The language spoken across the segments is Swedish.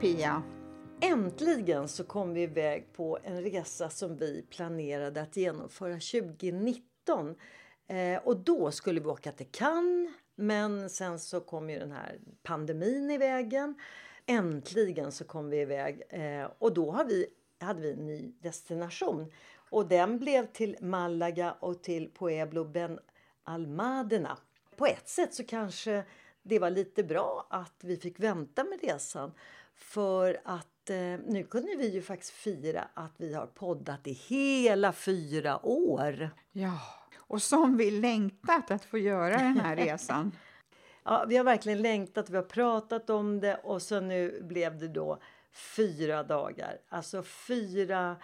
Pia! Äntligen så kom vi iväg på en resa som vi planerade att genomföra 2019. Eh, och då skulle vi åka till Cannes, men sen så kom ju den här pandemin i vägen. Äntligen så kom vi iväg eh, och då har vi, hade vi en ny destination. Och den blev till Malaga och till Pueblo Ben Almadena. På ett sätt så kanske det var lite bra att vi fick vänta med resan. För att eh, nu kunde vi ju faktiskt fira att vi har poddat i hela fyra år. Ja, och som vi längtat att få göra den här resan. Ja, vi har verkligen längtat, vi har pratat om det och så nu blev det då fyra dagar. Alltså fyra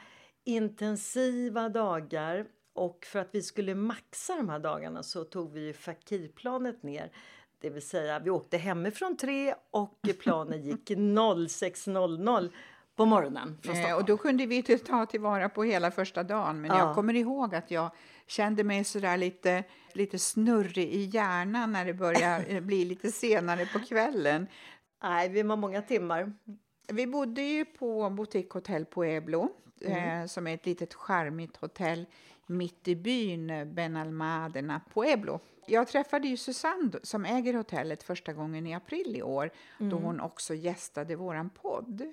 intensiva dagar. Och för att vi skulle maxa de här dagarna så tog vi ju fakirplanet ner. Det vill säga vi åkte hemifrån tre och planen gick 06.00 på morgonen Eh, och då kunde vi inte ta tillvara på hela första dagen. Men Ja. jag kommer ihåg att jag kände mig sådär lite, lite snurrig i hjärnan när det började bli lite senare på kvällen. Nej, vi var många timmar. Vi bodde ju på Boutique Hotel Pueblo, eh, som är ett litet charmigt hotell mitt i byn eh, Benalmadena Pueblo. Jag träffade ju Susanne som äger hotellet första gången i april i år då hon också gästade våran podd.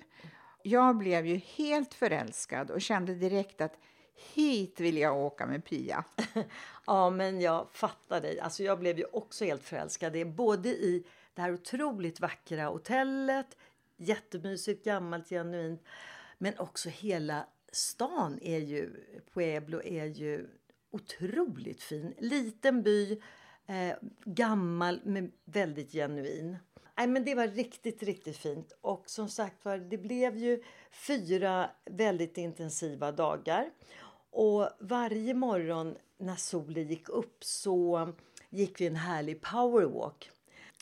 Jag blev ju helt förälskad och kände direkt att hit vill jag åka med Pia. Ja, men jag fattar dig. Alltså, jag blev ju också helt förälskad. Det är både i det här otroligt vackra hotellet, jättemysigt, gammalt, genuint, men också hela stan är ju, Pueblo är ju otroligt fin. Liten by, eh, gammal men väldigt genuin. Nej, men det var riktigt, riktigt fint. Och som sagt var, det blev ju fyra väldigt intensiva dagar. Och varje morgon när solen gick upp så gick vi en härlig powerwalk.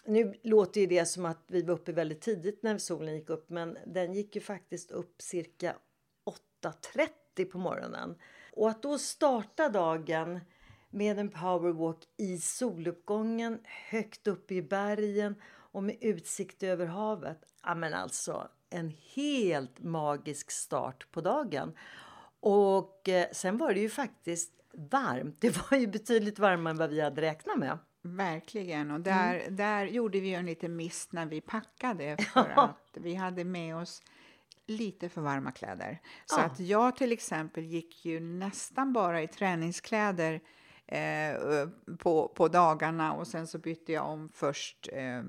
Nu låter ju det som att vi var uppe väldigt tidigt när solen gick upp men den gick ju faktiskt upp cirka 8.30 på morgonen. Och att då starta dagen med en powerwalk i soluppgången högt upp i bergen och med utsikt över havet. Ja men alltså en helt magisk start på dagen. Och eh, sen var det ju faktiskt varmt. Det var ju betydligt varmare än vad vi hade räknat med. Verkligen. Och där, Mm. där gjorde vi en liten miss när vi packade för att vi hade med oss lite för varma kläder. Så Ja. att jag till exempel gick ju nästan bara i träningskläder eh, på, på dagarna och sen så bytte jag om först eh,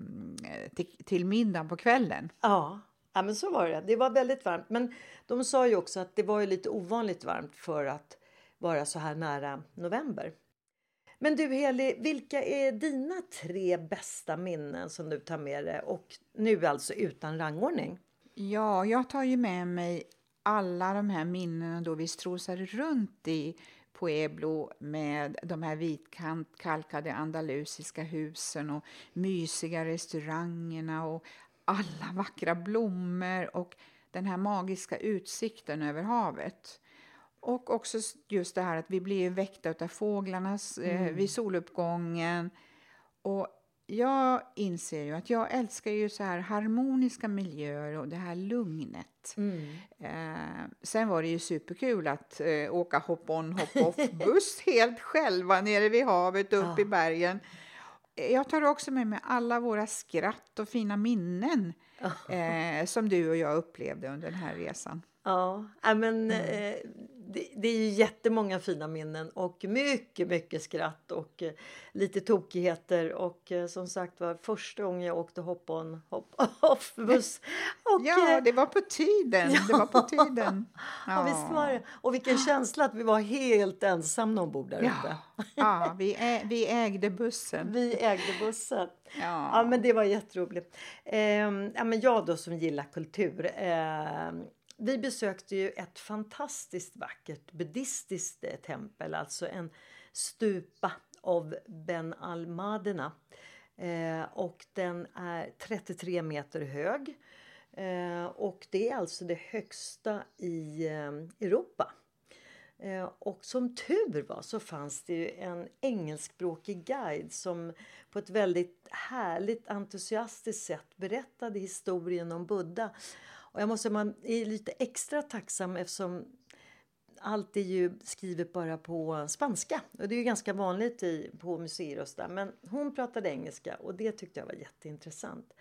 till, till middagen på kvällen. Ja, ja men så var det. Det var väldigt varmt. Men de sa ju också att det var ju lite ovanligt varmt för att vara så här nära november. Men du Heli, vilka är dina tre bästa minnen som du tar med dig? Och nu alltså utan rangordning. Ja, jag tar ju med mig alla de här minnena då vi strosade runt i Pueblo med de här vitkalkade andalusiska husen och mysiga restaurangerna och alla vackra blommor och den här magiska utsikten över havet. Och också just det här att vi blev väckta av fåglarna eh, vid soluppgången. Och jag inser ju att jag älskar ju så här harmoniska miljöer och det här lugnet. Mm. Eh, sen var det ju superkul att eh, åka hop-on hop-off-buss helt själva nere vid havet upp Ja. i bergen. Jag tar också med mig alla våra skratt och fina minnen eh, som du och jag upplevde under den här resan. Ja, ja, men Mm. Det, det är ju jättemånga fina minnen och mycket, mycket skratt och eh, lite tokigheter. Och eh, som sagt var, första gången jag åkte hop-on, hop-off-buss. Ja, eh, det var på tiden. Det var på tiden. ja, visst var det. Och vilken känsla att vi var helt ensamma ombord där uppe. Ja, ja vi, ä, vi ägde bussen. Vi ägde bussen. Ja. Ja, men det var jätteroligt. Ehm, ja, men jag då som gillar kultur. ehm, vi besökte ju ett fantastiskt vackert buddhistiskt eh, tempel, alltså en stupa av Ben Almadena. Eh, och den är 33 meter hög. Eh, och det är alltså det högsta i eh, Europa. Eh, Och som tur var så fanns det ju en engelskspråkig guide som på ett väldigt härligt entusiastiskt sätt berättade historien om Buddha. Och jag måste man är lite extra tacksam eftersom allt är ju skrivet bara på spanska. Och det är ju ganska vanligt i, på museer och sådär. Men hon pratade engelska och det tyckte jag var jätteintressant.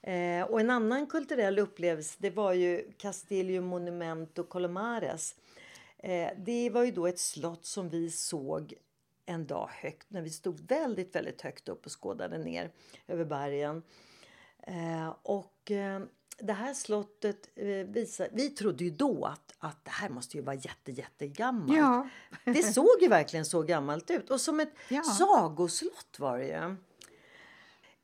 Eh, och en annan kulturell upplevelse det var ju Castillo Monumento Colomares. Eh, det var ju då ett slott som vi såg en dag högt när vi stod väldigt, väldigt högt upp och skådade ner över bergen. Eh, och eh, det här slottet eh, visar, vi trodde ju då att, att det här måste ju vara jätte, jättegammalt. Ja. Det såg ju verkligen så gammalt ut. Och som ett Ja. sagoslott var det ju.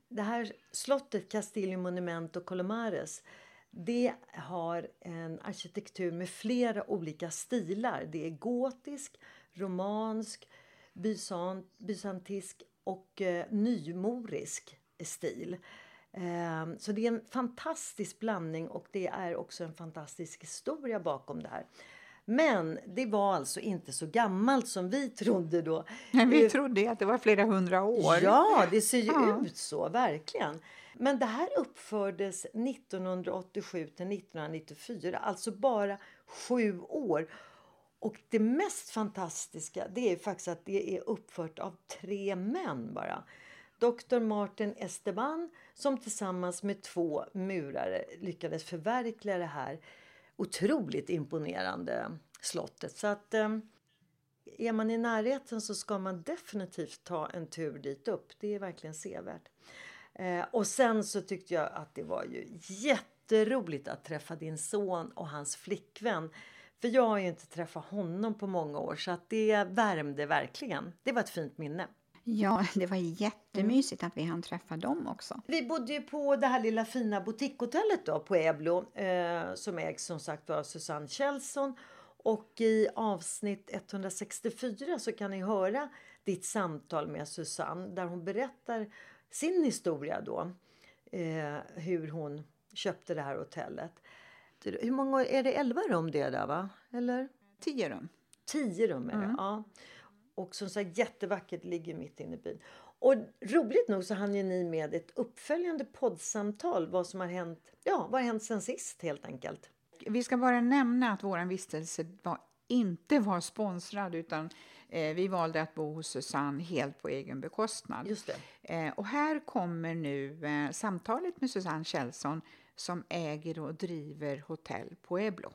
Det här slottet Castillo Monumento Colomares det har en arkitektur med flera olika stilar. Det är gotisk, romansk, bysant, bysantisk och eh, nymorisk stil. Eh, så det är en fantastisk blandning och det är också en fantastisk historia bakom det här. Men det var alltså inte så gammalt som vi trodde då. Men vi Eh, trodde att det var flera hundra år. Ja, det ser ju Ja. ut så, verkligen. Men det här uppfördes 1987 till 1994, alltså bara sju år. Och det mest fantastiska det är faktiskt att det är uppfört av tre män bara. Dr. Martin Esteban som tillsammans med två murare lyckades förverkliga det här otroligt imponerande slottet. Så att eh, är man i närheten så ska man definitivt ta en tur dit upp. Det är verkligen sevärt. Eh, och sen så tyckte jag att det var ju jätteroligt att träffa din son och hans flickvän. För jag har ju inte träffat honom på många år så att det värmde verkligen. Det var ett fint minne. Ja, det var jättemysigt att vi hann träffa dem också. Vi bodde ju på det här lilla fina boutiquehotellet då på Eblo eh, som ägs som sagt av Susanne Kjellson. Och i avsnitt 164 så kan ni höra ditt samtal med Susanne där hon berättar sin historia då. Eh, hur hon köpte det här hotellet. Hur många är det? 11 rum det där va? Eller? Tio rum. Tio rum är det. Ja. Och som sagt jättevackert ligger mitt inne i byn. Och roligt nog så hann ju ni med ett uppföljande poddsamtal. Vad som har hänt. Ja, vad har hänt sen sist helt enkelt. Vi ska bara nämna att vår vistelse var, inte var sponsrad utan eh, vi valde att bo hos Susanne helt på egen bekostnad. Just det. Eh, och här kommer nu eh, samtalet med Susanne Kjellson som äger och driver hotell Pueblo.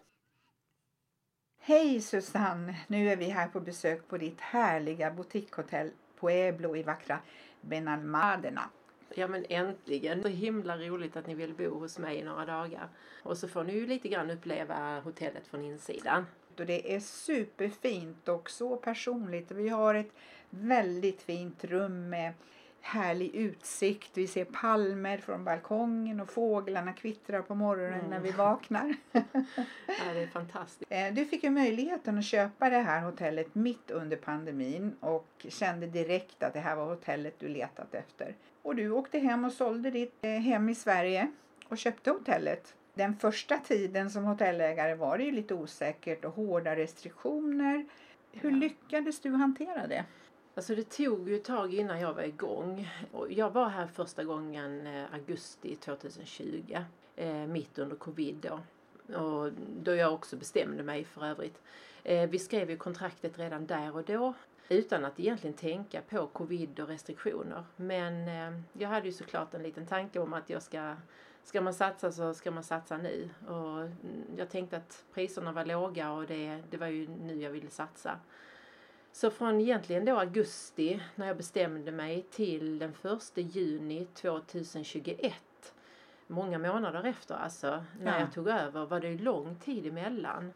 Hej Susanne! Nu är vi här på besök på ditt härliga boutiquehotell Pueblo i vackra Benalmadena. Ja men äntligen! Så himla roligt att ni vill bo hos mig i några dagar. Och så får ni ju lite grann uppleva hotellet från insidan. Och det är superfint och så personligt. Vi har ett väldigt fint rum med härlig utsikt. Vi ser palmer från balkongen och fåglarna kvittrar på morgonen när vi vaknar. Ja, det är fantastiskt. Eh, Du fick ju möjligheten att köpa det här hotellet mitt under pandemin och kände direkt att det här var hotellet du letat efter. Och du åkte hem och sålde ditt eh, hem i Sverige och köpte hotellet. Den första tiden som hotellägare var det ju lite osäkert och hårda restriktioner. Hur lyckades du hantera det? Alltså det tog ju ett tag innan jag var igång. Jag var här första gången eh, augusti 2020, eh, mitt under covid då. Och då jag också bestämde mig för övrigt. Eh, vi skrev ju kontraktet redan där och då utan att egentligen tänka på covid och restriktioner. Men jag hade ju såklart en liten tanke om att jag ska Ska man satsa så ska man satsa nu. Och mm, jag tänkte att priserna var låga och det, det var ju nu jag ville satsa. Så från egentligen då augusti när jag bestämde mig till den 1 juni 2021 många månader efter alltså när Ja. jag tog över var det lång tid emellan.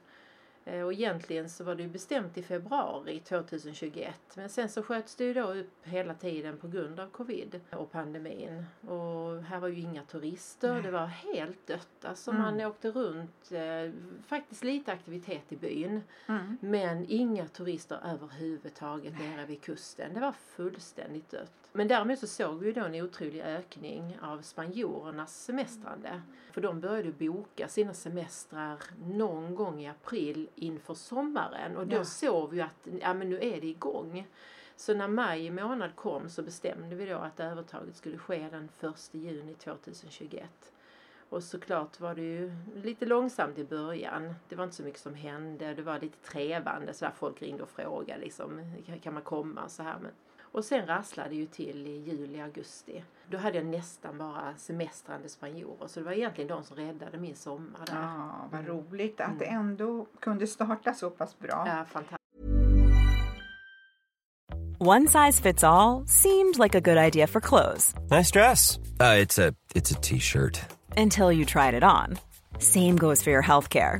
Eh, Och egentligen så var det bestämt i februari 2021 men sen så sköts det ju då upp hela tiden på grund av covid och pandemin. Och här var ju inga turister, det var helt dött. Alltså man åkte runt, eh, faktiskt lite aktivitet i byn Mm. men inga turister överhuvudtaget nere vid kusten. Det var fullständigt dött. Men däremot så såg vi då en otrolig ökning av spanjorernas semestrande. För de började boka sina semestrar någon gång i april inför sommaren och då Ja. såg vi att ja, men nu är det igång. Så när maj månad kom så bestämde vi då att övertaget skulle ske den 1 juni 2021. Och såklart var det ju lite långsamt i början. Det var inte så mycket som hände. Det var lite trevande så där folk ringde och frågade liksom, kan man komma så här. Men, och sen rasslade det ju till i juli, augusti. Då hade jag nästan bara semestrande spanjorer så det var egentligen de som räddade min sommar där. Ja, vad roligt att det ändå kunde starta så pass bra. Ja, fantastiskt. One size fits all seemed like a good idea for clothes Nice dress. Uh, it's a it's a t-shirt. until you tried it on. Same goes for your healthcare.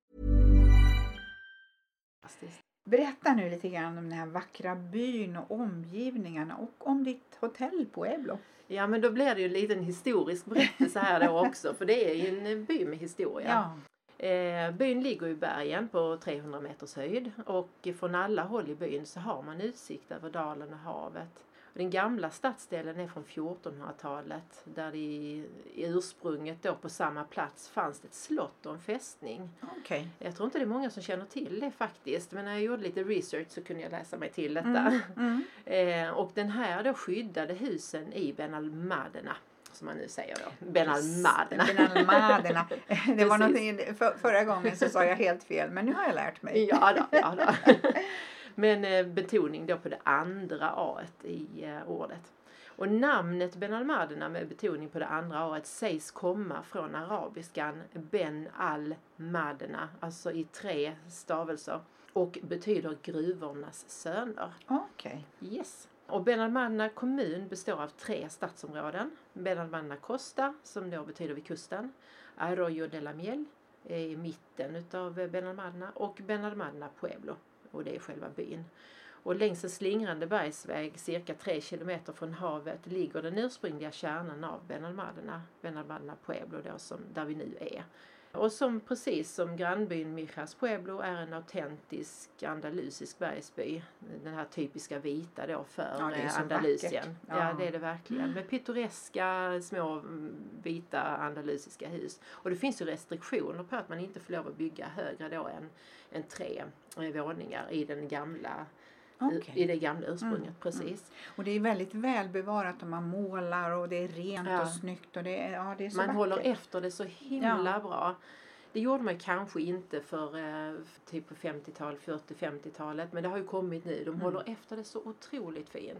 Berätta nu lite grann om den här vackra byn och omgivningarna och om ditt hotell Pueblo. Ja men då blir det ju en liten historisk berättelse här då också för det är ju en by med historia. Eh, byn ligger i bergen på 300 meters höjd och från alla håll i byn så har man utsikt över dalen och havet. Den gamla stadsdelen är från 1400-talet där det i, i ursprunget då på samma plats fanns det ett slott och en fästning. Okej. Jag tror inte det är många som känner till det faktiskt men när jag gjorde lite research så kunde jag läsa mig till detta. Mm, mm. Eh, och den här då skyddade husen i Benalmadena som man nu säger då. Benalmadena. Benalmadena. Det var någonting, för, förra gången så sa jag helt fel men nu har jag lärt mig. Ja då, ja då. Men eh, betoning då på det andra a i eh, ordet. Och namnet Benalmadena med betoning på det andra a sägs komma från arabiskan Ben al-Madena, alltså i tre stavelser och betyder gruvornas söner. Okej. Yes. Och Benalmádena kommun består av tre stadsområden. Benalmádena Costa som då betyder vid kusten. Arroyo de la Miel är i mitten utav Benalmádena och Benalmádena Pueblo och det är själva byn. Och längs en slingrande bergsväg cirka tre kilometer från havet ligger den ursprungliga kärnan av Benalmadena, Benalmadena Pueblo då som, där vi nu är. Och som precis som grannbyn Mijas Pueblo är en autentisk andalusisk bergsby. Den här typiska vita då för Ja, det är eh, Andalusien. Ja. Ja. det är det verkligen. Med pittoreska små mm, vita andalusiska hus. Och det finns ju restriktioner på att man inte får lov att bygga högre då än, än tre eh, våningar i den gamla Okej. i det gamla ursprunget. Mm, Precis. Och det är väldigt välbevarat och man målar och det är rent Ja. och snyggt och det är, ja, det är så Man vackert. håller efter det så himla Ja. bra. Det gjorde man kanske inte för eh, typ på 50-tal, 40-50-talet men det har ju kommit nu. De Mm. håller efter det så otroligt fint.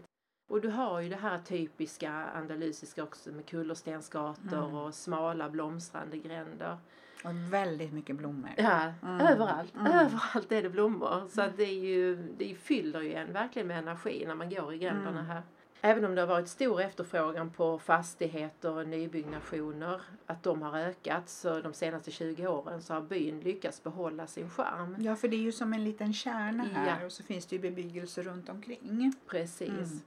Och du har ju det här typiska andalusiska också med kullerstensgator Mm. och smala blomstrande gränder. Och väldigt mycket blommor. Ja, Mm. överallt. Mm. Överallt är det blommor. Så det, är ju, det fyller ju en verkligen med energi när man går i gränderna Mm. här. Även om det har varit stor efterfrågan på fastigheter och nybyggnationer, att de har ökat så de senaste 20 åren så har byn lyckats behålla sin charm. Ja, för det är ju som en liten kärna här Ja. och så finns det ju bebyggelse runt omkring. Precis. Mm.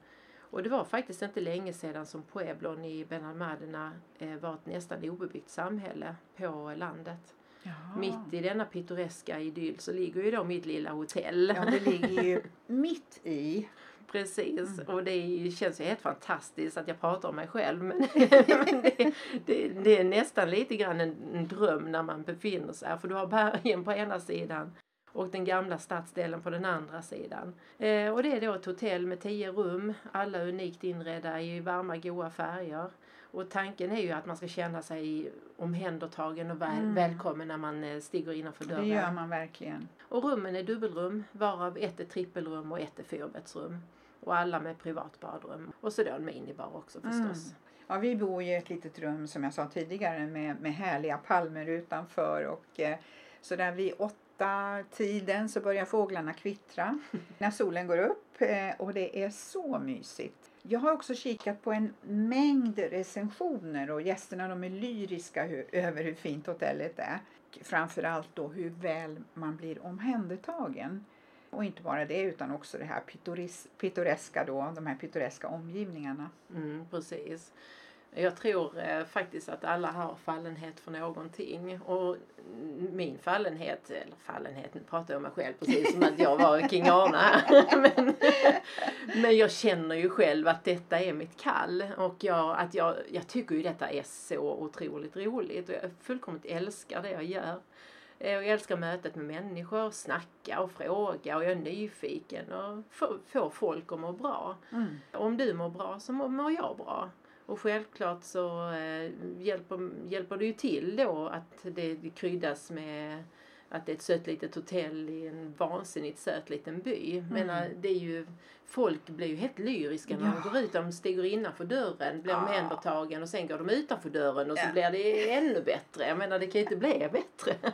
Och det var faktiskt inte länge sedan som Pueblon i Benalmádena eh, var ett nästan obebyggt samhälle på landet. Jaha. Mitt i denna pittoreska idyll så ligger ju då mitt lilla hotell. Ja, det ligger ju mitt i. Precis, Mm. och det känns ju helt fantastiskt att jag pratar om mig själv. Men det, det, det är nästan lite grann en, en dröm när man befinner sig här. För du har bergen på ena sidan och den gamla stadsdelen på den andra sidan. Eh, och det är då ett hotell med tio rum, alla unikt inredda i varma goa färger. Och tanken är ju att man ska känna sig omhändertagen och väl, Mm. välkommen när man eh, stiger innanför dörren. Det gör man verkligen. Och rummen är dubbelrum, varav ett är trippelrum och ett är fyrbäddsrum. Och alla med privat badrum. Och så då en minibar också förstås. Mm. Ja, vi bor i ett litet rum som jag sa tidigare med, med härliga palmer utanför och eh, så där vid åtta tiden så börjar fåglarna kvittra när solen går upp eh, och det är så mysigt. Jag har också kikat på en mängd recensioner och gästerna de är lyriska över hur fint hotellet är. Framförallt då hur väl man blir omhändertagen. Och inte bara det utan också det här pittoreska då, de här pittoreska omgivningarna. Mm, precis. Jag tror eh, faktiskt att alla har fallenhet för någonting. Och min fallenhet, eller fallenhet, nu pratar jag om mig själv precis som att jag var King Arne här. men, men jag känner ju själv att detta är mitt kall. Och jag, att jag, jag tycker ju detta är så otroligt roligt. Och jag fullkomligt älskar det jag gör. Eh, Jag älskar mötet med människor, snacka och fråga och jag är nyfiken och få, få folk att må bra. Mm. Om du mår bra så mår- mår jag bra. Och självklart så eh, hjälper, hjälper det ju till då att det kryddas med att det är ett sött litet hotell i en vansinnigt söt liten by. Mm. Menar, det är ju, folk blir ju helt lyriska när de Ja. går ut. De stiger innanför dörren, blir omhändertagen och sen går de utanför dörren och så Ja. blir det ännu bättre. Jag menar det kan ju inte bli bättre.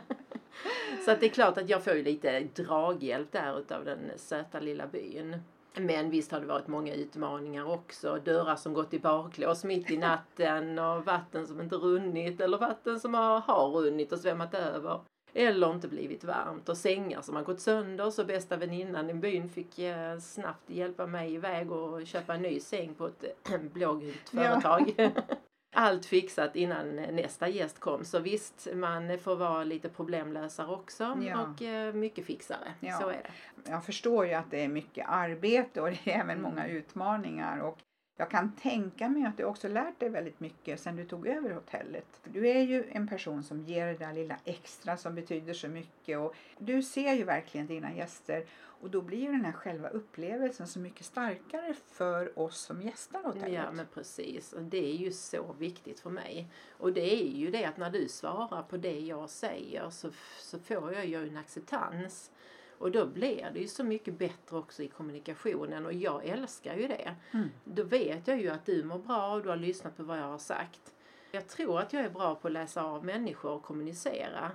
Så att det är klart att jag får ju lite draghjälp där utav den söta lilla byn. Men visst har det varit många utmaningar också. Dörrar som gått i baklås mitt i natten och vatten som inte runnit eller vatten som har, har runnit och svämmat över. Eller inte blivit varmt och sängar som har gått sönder så bästa väninnan i byn fick eh, snabbt hjälpa mig iväg och köpa en ny säng på ett blågult Ja. Allt fixat innan nästa gäst kom. Så visst, man får vara lite problemlösare också Ja. och eh, mycket fixare. Ja. Så är det. Jag förstår ju att det är mycket arbete och det är även många utmaningar. Och jag kan tänka mig att du också lärt dig väldigt mycket sen du tog över hotellet. Du är ju en person som ger det där lilla extra som betyder så mycket. Och du ser ju verkligen dina gäster och då blir ju den här själva upplevelsen så mycket starkare för oss som gästar hotellet. Ja men precis. Och Det är ju så viktigt för mig. Och det är ju det att när du svarar på det jag säger så, så får jag ju en acceptans. Och då blir det ju så mycket bättre också i kommunikationen och jag älskar ju det. Mm. Då vet jag ju att du mår bra och du har lyssnat på vad jag har sagt. Jag tror att jag är bra på att läsa av människor och kommunicera.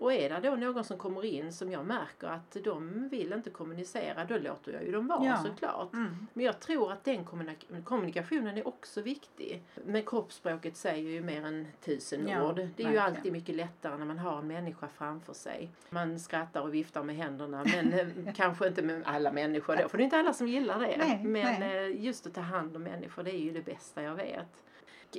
Och är det då någon som kommer in som jag märker att de vill inte kommunicera, då låter jag ju dem vara Ja. såklart. Mm. Men jag tror att den kommunik- kommunikationen är också viktig. Men kroppsspråket säger ju mer än tusen Ja, ord. Det är ju verkligen. alltid mycket lättare när man har en människa framför sig. Man skrattar och viftar med händerna men eh, kanske inte med alla människor då, för det är inte alla som gillar det. Nej, men nej. eh, just att ta hand om människor, det är ju det bästa jag vet.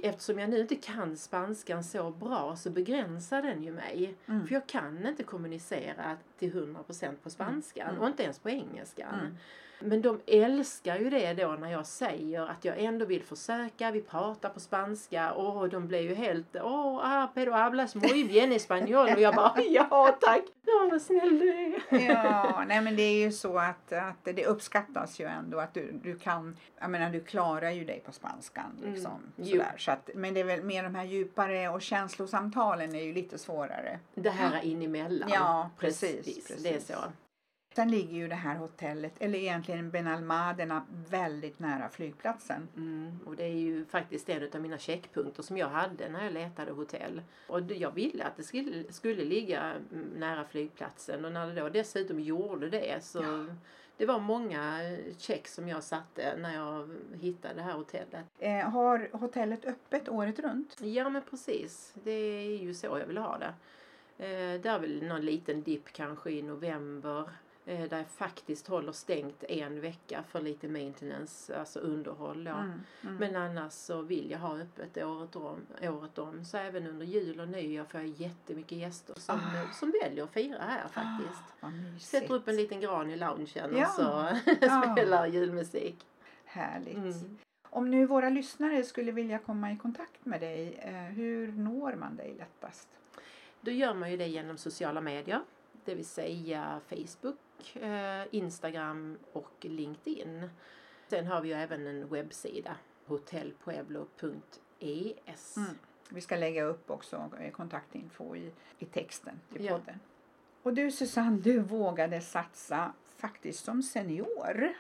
Eftersom jag nu inte kan spanskan så bra så begränsar den ju mig. Mm. För jag kan inte kommunicera till 100% på spanskan Mm. och inte ens på engelskan. Mm. Men de älskar ju det då när jag säger att jag ändå vill försöka. Vi pratar på spanska och de blir ju helt Åh, ah, pero hablas muy bien español. Och jag bara ja tack. Ja vad snäll du är. Ja, nej men det är ju så att, att det uppskattas ju ändå att du, du kan, jag menar du klarar ju dig på spanskan liksom. jo. Sådär. Så att, men det är väl mer de här djupare och känslosamtalen är ju lite svårare. Det här är in emellan. Ja, precis, Det är precis. så. Sen ligger ju det här hotellet, eller egentligen Benalmadena, väldigt nära flygplatsen. Mm, och det är ju faktiskt en av mina checkpunkter som jag hade när jag letade hotell. Och jag ville att det skulle, skulle ligga mm, nära flygplatsen och när det då dessutom gjorde det så det var många check som jag satte när jag hittade det här hotellet. Eh, har hotellet öppet året runt? Ja men precis, det är ju så jag vill ha det. Eh, det är väl någon liten dipp kanske i november eh, där jag faktiskt håller stängt en vecka för lite maintenance, alltså underhåll då. Mm, mm. Men annars så vill jag ha öppet året om. Året om. Så även under jul och nyår får jag jättemycket gäster som, Ah. som väljer att fira här faktiskt. Vad mysigt. Sätter upp en liten gran i loungen Ja. och så spelar julmusik. Härligt. Mm. Om nu våra lyssnare skulle vilja komma i kontakt med dig, eh, hur når man dig lättast? Då gör man ju det genom sociala medier. Det vill säga Facebook, eh, Instagram och LinkedIn. Sen har vi ju även en webbsida, hotellpueblo.es. Mm. Vi ska lägga upp också kontaktinfo i, i texten till Ja. podden. Och du Susanne, du vågade satsa faktiskt som senior.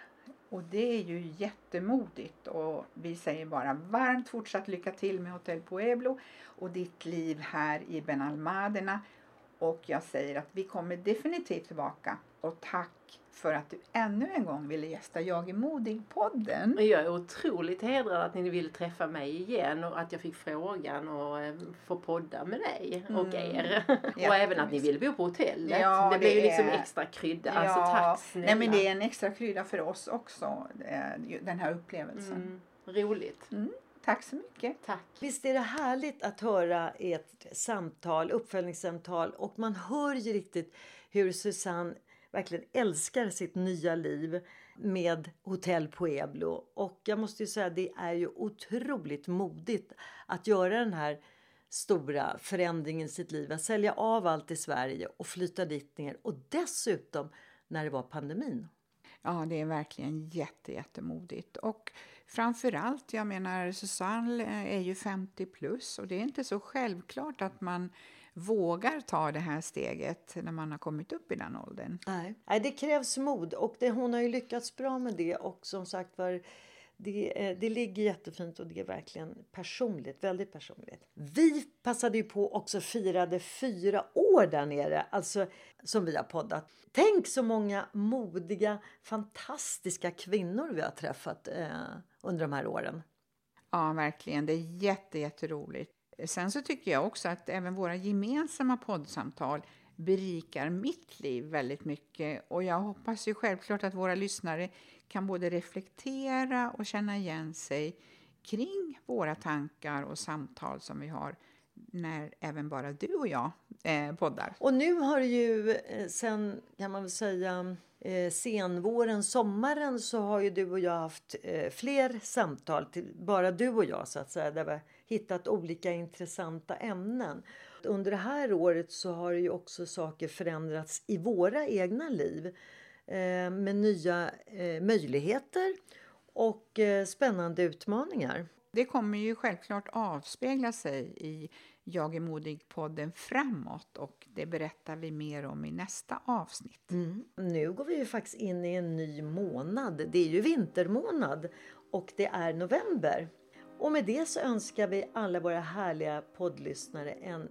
Och det är ju jättemodigt och vi säger bara varmt fortsatt lycka till med Hotel Pueblo och ditt liv här i Benalmaderna. Och jag säger att vi kommer definitivt tillbaka. Och tack för att du ännu en gång ville gästa Jag är modig-podden. Jag är otroligt hedrad att ni ville träffa mig igen och att jag fick frågan och eh, få podda med dig och Mm. er. och även att ni ville bo på hotellet. Ja, det blev ju det liksom är- extra krydda. Alltså tack snälla. Nej men det är en extra krydda för oss också, eh, den här upplevelsen. mm, roligt. Mm. Tack så mycket. Tack. Visst är det härligt att höra ett samtal, uppföljningssamtal och man hör ju riktigt hur Susanne verkligen älskar sitt nya liv med Hotel Pueblo. Och jag måste ju säga det är ju otroligt modigt att göra den här stora förändringen i sitt liv. Att sälja av allt i Sverige och flytta dit ner. Och dessutom när det var pandemin. Ja, det är verkligen jätte, jättemodigt. Och framförallt, jag menar Susanne eh, är ju 50 plus och det är inte så självklart att man vågar ta det här steget när man har kommit upp i den åldern. Nej. Nej, det krävs mod och det, hon har ju lyckats bra med det. Och som sagt var, det, eh, det ligger jättefint och det är verkligen personligt, väldigt personligt. Vi passade ju på också firade fyra år där nere, alltså som vi har poddat. Tänk så många modiga, fantastiska kvinnor vi har träffat eh, under de här åren. Ja, verkligen. Det är jätte, jätteroligt. Sen så tycker jag också att även våra gemensamma poddsamtal berikar mitt liv väldigt mycket. Och jag hoppas ju självklart att våra lyssnare kan både reflektera och känna igen sig kring våra tankar och samtal som vi har när även bara du och jag eh, poddar. Och nu har ju eh, sen kan man väl säga eh, senvåren, sommaren så har ju du och jag haft eh, fler samtal, till, bara du och jag så att säga, där vi har hittat olika intressanta ämnen. Under det här året så har ju också saker förändrats i våra egna liv med nya eh, möjligheter och eh, spännande utmaningar. Det kommer ju självklart avspegla sig i Jag är modig-podden framåt och det berättar vi mer om i nästa avsnitt. Mm. Nu går vi ju faktiskt in i en ny månad. Det är ju vintermånad och det är november. Och med det så önskar vi alla våra härliga poddlyssnare en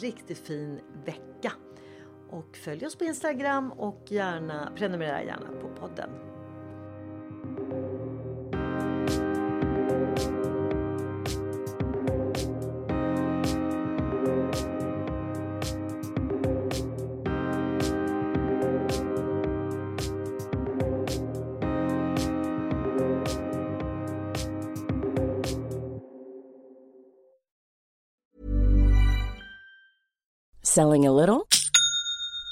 riktigt fin vecka. Och följ oss på Instagram och gärna, prenumerera gärna på podden. Selling a little